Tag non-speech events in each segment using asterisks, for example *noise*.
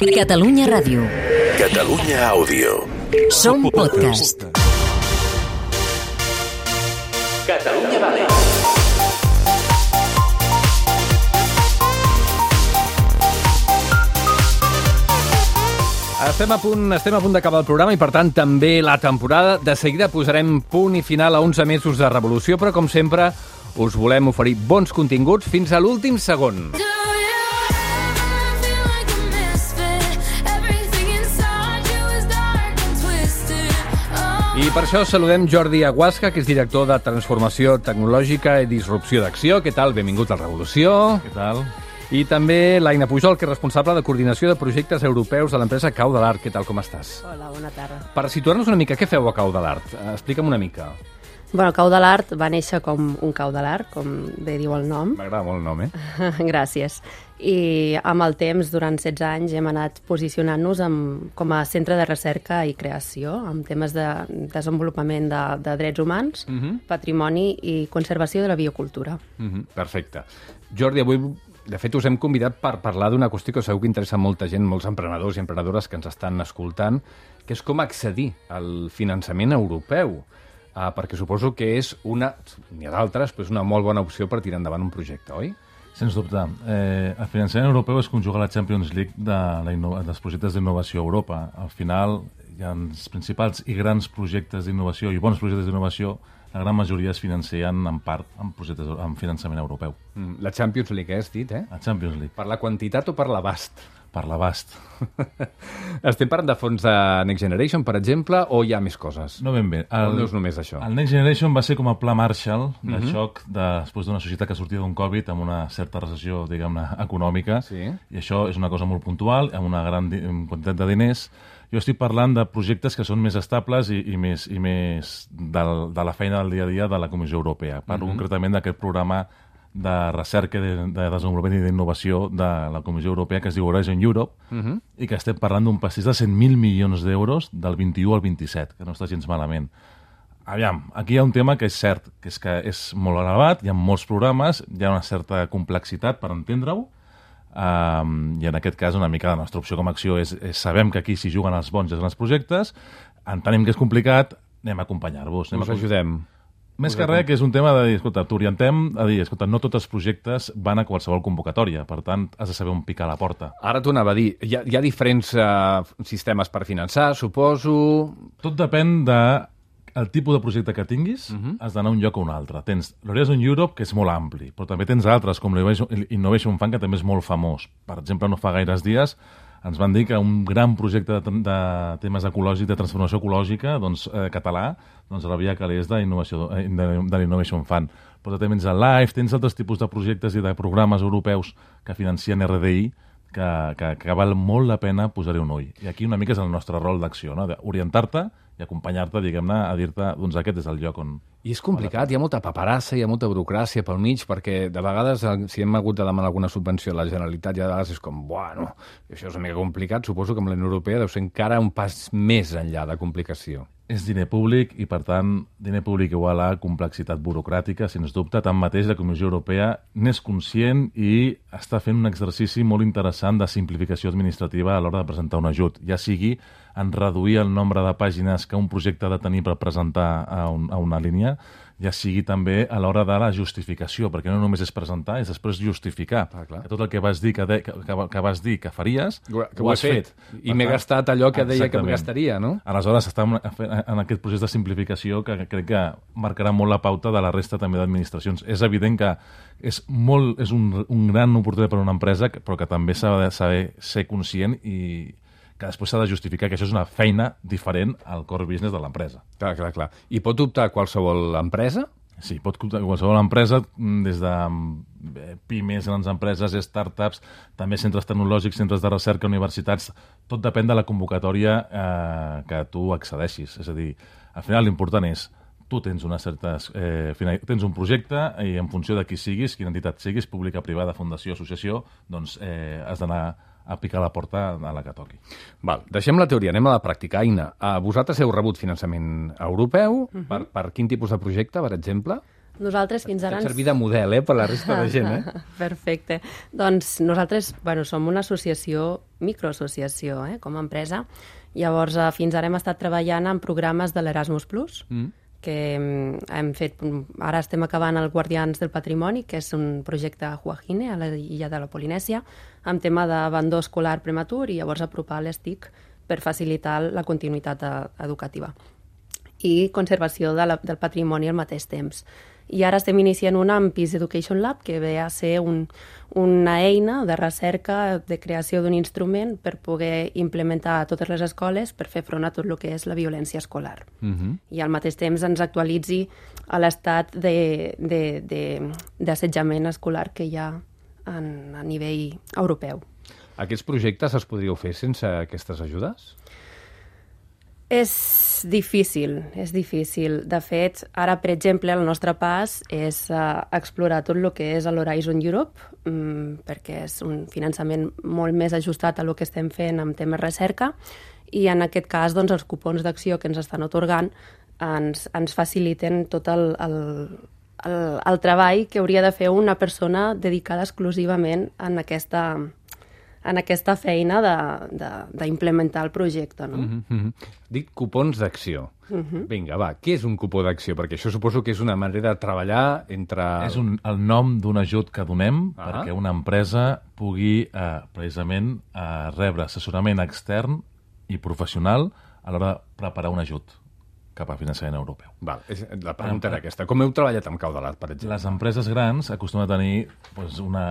Catalunya Ràdio. Catalunya Àudio. Som podcast. Catalunya Vale. Estem a punt, estem a punt d'acabar el programa i, per tant, també la temporada. De seguida posarem punt i final a 11 mesos de revolució, però, com sempre, us volem oferir bons continguts fins a l'últim segon. Do I per això saludem Jordi Aguasca, que és director de Transformació Tecnològica i Disrupció d'Acció. Què tal? Benvingut a Revolució. Què tal? I també l'Aina Pujol, que és responsable de coordinació de projectes europeus de l'empresa Cau de l'Art. Què tal, com estàs? Hola, bona tarda. Per situar-nos una mica, què feu a Cau de l'Art? Explica'm una mica. Bueno, Cau de l'Art va néixer com un cau de l'art, com bé diu el nom. M'agrada molt el nom, eh? *laughs* Gràcies. I amb el temps, durant 16 anys, hem anat posicionant-nos com a centre de recerca i creació amb temes de desenvolupament de, de drets humans, Mhm. patrimoni i conservació de la biocultura. Mhm, Perfecte. Jordi, avui, de fet, us hem convidat per parlar d'una qüestió que segur que interessa molta gent, molts emprenedors i emprenedores que ens estan escoltant, que és com accedir al finançament europeu. Uh, perquè suposo que és una, n'hi ha d'altres, però és una molt bona opció per tirar endavant un projecte, oi? Sens dubte. Eh, el finançament europeu es conjuga a la Champions League de la dels projectes d'innovació a Europa. Al final, hi ha els principals i grans projectes d'innovació i bons projectes d'innovació, la gran majoria es financen en part amb, projectes, amb finançament europeu. Mm, La Champions League, eh, has dit, eh? La Champions League, Per la quantitat o per l'abast? Per l'abast. *laughs* Estem parlant de fons de Next Generation, per exemple, o hi ha més coses? No ben bé. El... No és només això. El Next Generation va ser com a pla Marshall de xoc de, després d'una societat que sortia d'un Covid amb una certa recessió, diguem-ne, econòmica. Sí. I això és una cosa molt puntual, amb una gran amb quantitat de diners. Jo estic parlant de projectes que són més estables i, i més, i més del, de la feina del dia a dia de la Comissió Europea. Parlo concretament d'aquest programa de recerca, de, de desenvolupament i d'innovació de la Comissió Europea que es diu Horizon Europe i que estem parlant d'un pastís de 100.000 milions d'euros del 21 al 27, que no està gens malament. Aviam, aquí hi ha un tema que és cert, que és que és molt elevat, hi ha molts programes, hi ha una certa complexitat per entendre-ho, um, i en aquest cas una mica la nostra opció com a acció és, és sabem que aquí s'hi juguen els bons i els grans projectes, entenem que és complicat, anem a acompanyar-vos. Us a- ajudem. Més que res, que és un tema de dir, escolta, t'orientem a dir, escolta, no tots els projectes van a qualsevol convocatòria, per tant, has de saber on picar la porta. Ara t'ho anava a dir. Hi ha, hi ha diferents uh, sistemes per finançar, suposo... Tot depèn de el tipus de projecte que tinguis, uh -huh. has d'anar a un lloc o un altre. Tens l'Horizon Europe, que és molt ampli, però també tens altres, com l'Innovation Innovation Fund, que també és molt famós. Per exemple, no fa gaires dies ens van dir que un gran projecte de, de temes ecològics, de transformació ecològica, doncs, eh, català, doncs rebia calés d'Innovació- eh, de, de l'Innovation Fund. Però també tens el LIFE, tens altres tipus de projectes i de programes europeus que financien RDI, que, que, que val molt la pena posar-hi un ull. I aquí una mica és el nostre rol d'acció, no? d'orientar-te i acompanyar-te, diguem-ne, a dir-te, doncs aquest és el lloc on... I és complicat, hi ha molta paperassa, hi ha molta burocràcia pel mig, perquè de vegades, eh, si hem hagut de demanar alguna subvenció a la Generalitat, ja de vegades és com, bueno, això és una mica complicat, suposo que amb la Unió Europea deu ser encara un pas més enllà de complicació. És diner públic i, per tant, diner públic igual a complexitat burocràtica, sens dubte. Tanmateix, la Comissió Europea n'és conscient i està fent un exercici molt interessant de simplificació administrativa a l'hora de presentar un ajut, ja sigui en reduir el nombre de pàgines que un projecte ha de tenir per presentar a, un, a una línia, ja sigui també a l'hora de la justificació, perquè no només és presentar, és després justificar Ah, clar. que tot el que vas dir que, de, que, que, que vas dir que faries, Que ho has fet. I m'he gastat allò que deia que em Exactament. gastaria, no? Aleshores, estem fent- en aquest procés de simplificació que crec que marcarà molt la pauta de la resta també d'administracions. És evident que és, molt, és un, un gran oportunitat per a una empresa, que- però que també s'ha de saber ser conscient i que després s'ha de justificar que això és una feina diferent al core business de l'empresa. Clar, clar, clar. I pot optar qualsevol empresa? Sí, pot comptar qualsevol empresa, mm, des de eh, pimes, grans empreses, startups, també centres tecnològics, centres de recerca, universitats, tot depèn de la convocatòria eh, que tu accedeixis. És a dir, al final l'important és tu tens unes certes... Eh, final, tens un projecte i en funció de qui siguis, quina entitat siguis, pública, privada, fundació, associació, doncs eh, has d'anar a picar la porta a la que toqui. Val, deixem la teoria, anem a la pràctica. Aina, uh, vosaltres heu rebut finançament europeu, per, per quin tipus de projecte, per exemple? Nosaltres fins ara... Ens- servir de model, eh, per la resta de gent, eh? *laughs* Perfecte. Doncs nosaltres bueno, som una associació, microassociació, eh, com a empresa. Llavors, eh, fins ara hem estat treballant en programes de l'Erasmus+, mm. Que mm, hem fet... Ara estem acabant el Guardians del Patrimoni, que és un projecte a Huajine, a l'illa de la Polinèsia, amb tema d'abandó escolar prematur i llavors apropar les TIC per facilitar la continuïtat eh, educativa i conservació de la, del patrimoni al mateix temps. I ara estem iniciant una amb Peace Education Lab, que ve a ser un, una eina de recerca, de creació d'un instrument per poder implementar a totes les escoles per fer front a tot el que és la violència escolar. Uh -huh. I al mateix temps ens actualitzi a l'estat de- de- de- d'assetjament escolar que hi ha en, a nivell europeu. Aquests projectes es podríeu fer sense aquestes ajudes? És difícil, és difícil. De fet, ara, per exemple, el nostre pas és uh, explorar tot el que és l'Horizon Europe, um, perquè és un finançament molt més ajustat a el que estem fent amb temes recerca, i en aquest cas, doncs, els cupons d'acció que ens estan otorgant ens, ens faciliten tot el, el, el, el treball que hauria de fer una persona dedicada exclusivament en aquesta, en aquesta feina de- de- d'implementar el projecte. No? Mm -hmm. Dic cupons d'acció. Vinga, va, què és un cupó d'acció? Perquè això suposo que és una manera de treballar entre... És un, el nom d'un ajut que donem Ah. perquè una empresa pugui, eh, precisament, eh, rebre assessorament extern i professional a l'hora de preparar un ajut cap a finançament europeu. Val, és, la pregunta era aquesta. Com heu treballat amb Caudalat, per exemple? Les empreses grans acostumen a tenir doncs, una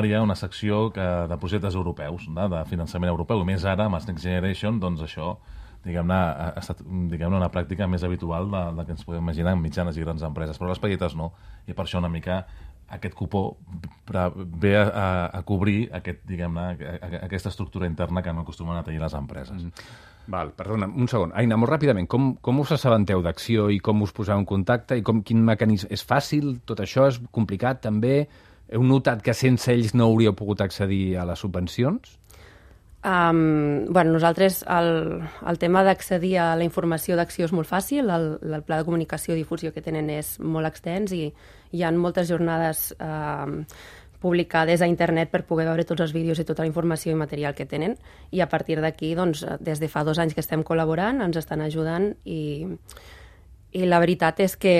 àrea, una secció que, de projectes europeus, no? de finançament europeu. Més ara, amb els Next Generation, doncs això diguem-ne, ha estat diguem una pràctica més habitual de, de que ens podem imaginar en mitjanes i grans empreses, però les petites no. I per això una mica aquest cupó ve a, a, a cobrir aquest, a- aquesta estructura interna que no acostumen a tenir les empreses. Mm. Val, perdona, un segon. Aina, molt ràpidament, com, com us assabenteu d'acció i com us poseu en contacte i com, quin mecanisme... És fàcil? Tot això és complicat, també? Heu notat que sense ells no hauríeu pogut accedir a les subvencions? Um, bueno, nosaltres el, el tema d'accedir a la informació d'acció és molt fàcil, el, el pla de comunicació i difusió que tenen és molt extens i hi ha moltes jornades um, publicades a internet per poder veure tots els vídeos i tota la informació i material que tenen i a partir d'aquí, doncs, des de fa dos anys que estem col·laborant, ens estan ajudant i, i la veritat és que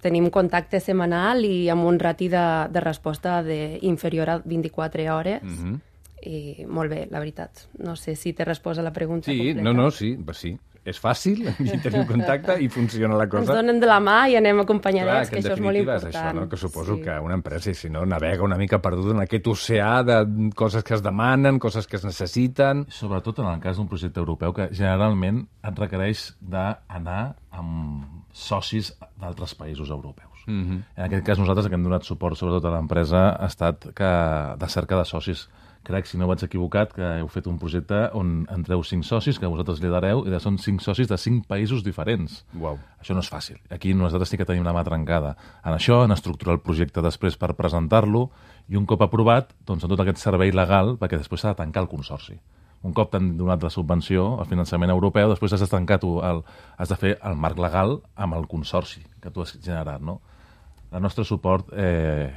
tenim contacte setmanal i amb un rati de, de resposta de inferior a 24 hores mm -hmm. i molt bé, la veritat. No sé si te resposa la pregunta Sí, completa. no, no, sí, va, sí. És fàcil, *laughs* i tenim contacte i funciona la Ens cosa. donen de la mà i anem acompanyadets, que que, això és molt important. és això, no? que suposo que una empresa, i si no, navega una mica perduda en aquest oceà de coses que es demanen, coses que es necessiten... Sobretot en el cas d'un projecte europeu que generalment et requereix d'anar amb socis d'altres països europeus. Mm -hmm. En aquest cas nosaltres que hem donat suport sobretot a l'empresa ha estat que de cerca de socis. Crec, si no vaig equivocat, que heu fet un projecte on entreu cinc socis, que vosaltres lidereu, i són cinc socis de cinc països diferents. Uau. Això no és fàcil. Aquí nosaltres sí que tenim la mà trencada. En això, en estructurar el projecte després per presentar-lo, i un cop aprovat, doncs en tot aquest servei legal, perquè després s'ha de tancar el consorci. Un cop t'han donat la subvenció, el finançament europeu, després has de tancar tu, el, has de fer el marc legal amb el consorci que tu has generat, no? El nostre suport, eh,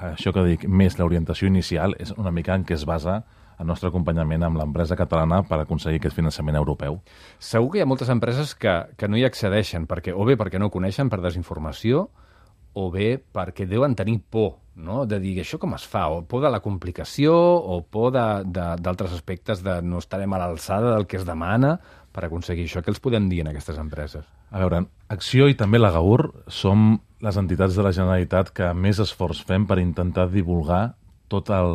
això que dic, més l'orientació inicial, és una mica en què es basa el nostre acompanyament amb l'empresa catalana per aconseguir aquest finançament europeu. Segur que hi ha moltes empreses que, que no hi accedeixen, perquè, o bé perquè no ho coneixen per desinformació, o bé perquè deuen tenir por, no? de dir això com es fa, o por de la complicació, o por d'altres aspectes de no estarem a l'alçada del que es demana per aconseguir això. Què els podem dir en aquestes empreses? A veure, Acció i també la GAUR som les entitats de la Generalitat que més esforç fem per intentar divulgar tot el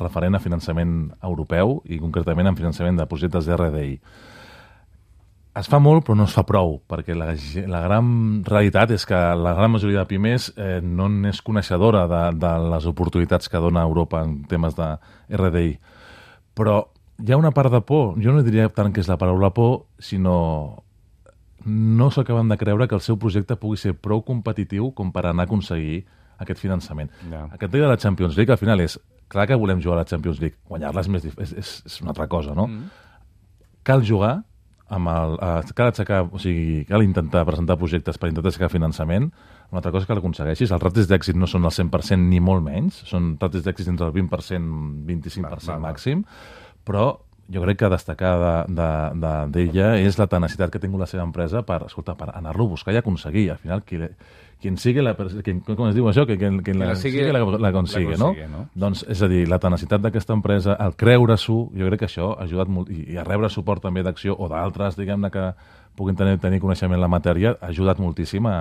referent a finançament europeu i concretament en finançament de projectes d'RDI. Es fa molt, però no es fa prou, perquè la, la gran realitat és que la gran majoria de pimes eh, no n'és coneixedora de, de les oportunitats que dona Europa en temes de RDI. Però hi ha una part de por, jo no diria tant que és la paraula por, sinó no s'acaben de creure que el seu projecte pugui ser prou competitiu com per anar a aconseguir aquest finançament. Ja. Aquest dia de la Champions League, al final, és clar que volem jugar a la Champions League. Guanyar-la és, més és, és, és una altra cosa, no? Mm. Cal jugar amb el, eh, cal aixecar, o sigui, cal intentar presentar projectes per intentar aixecar finançament. Una altra cosa que l'aconsegueixis. Els rates d'èxit no són el 100% ni molt menys, són rates d'èxit entre el 20% 25% Va, va, va. màxim, però jo crec que destacar d'ella de, de, d'ella és la tenacitat que ha tingut la seva empresa per, escolta, per anar-lo a buscar i aconseguir. Al final, qui, quien sigui la... Quien, com es diu això? Que, quien, quien la, la sigui, sigui, la, la consigue, la no? consigue, no? Doncs, és a dir, la tenacitat d'aquesta empresa, el creure-s'ho, jo crec que això ha ajudat molt, i, i a rebre suport també d'acció o d'altres, diguem-ne, que puguin tenir, tenir coneixement en la matèria, ha ajudat moltíssim a,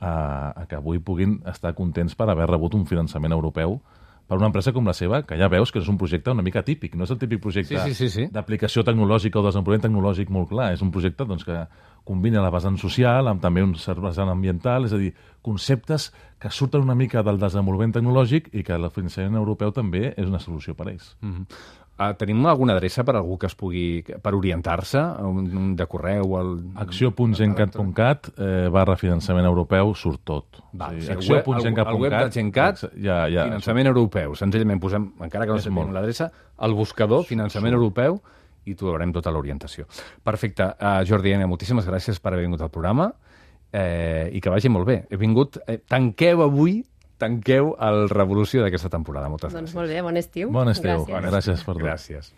a, a que avui puguin estar contents per haver rebut un finançament europeu per una empresa com la seva, que ja veus que és un projecte una mica típic, no és el típic projecte Sí, sí, sí, sí. d'aplicació tecnològica o desenvolupament tecnològic molt clar, és un projecte doncs, que combina la vessant social amb també un cert vessant ambiental, és a dir, conceptes que surten una mica del desenvolupament tecnològic i que el finançament europeu també és una solució per a ells. Mm. Uh, tenim alguna adreça per a algú que es pugui... per orientar-se? Un, un de correu? El... Acció.gencat.cat eh, barra finançament europeu surt tot. O o sigui, sigui, el, web, el, el web de Gencat, ja, ja, finançament europeu. Senzillament posem, encara que no sapiguem molt. l'adreça, el buscador, finançament europeu, i trobarem tota l'orientació. Perfecte. Uh, Jordi Ena, moltíssimes gràcies per haver vingut al programa eh, i que vagi molt bé. He vingut... Eh, tanqueu avui, tanqueu el Revolució d'aquesta temporada. Moltes Doncs gràcies. molt bé, bon estiu. Bon estiu. Gràcies. Gràcies per tot. Gràcies.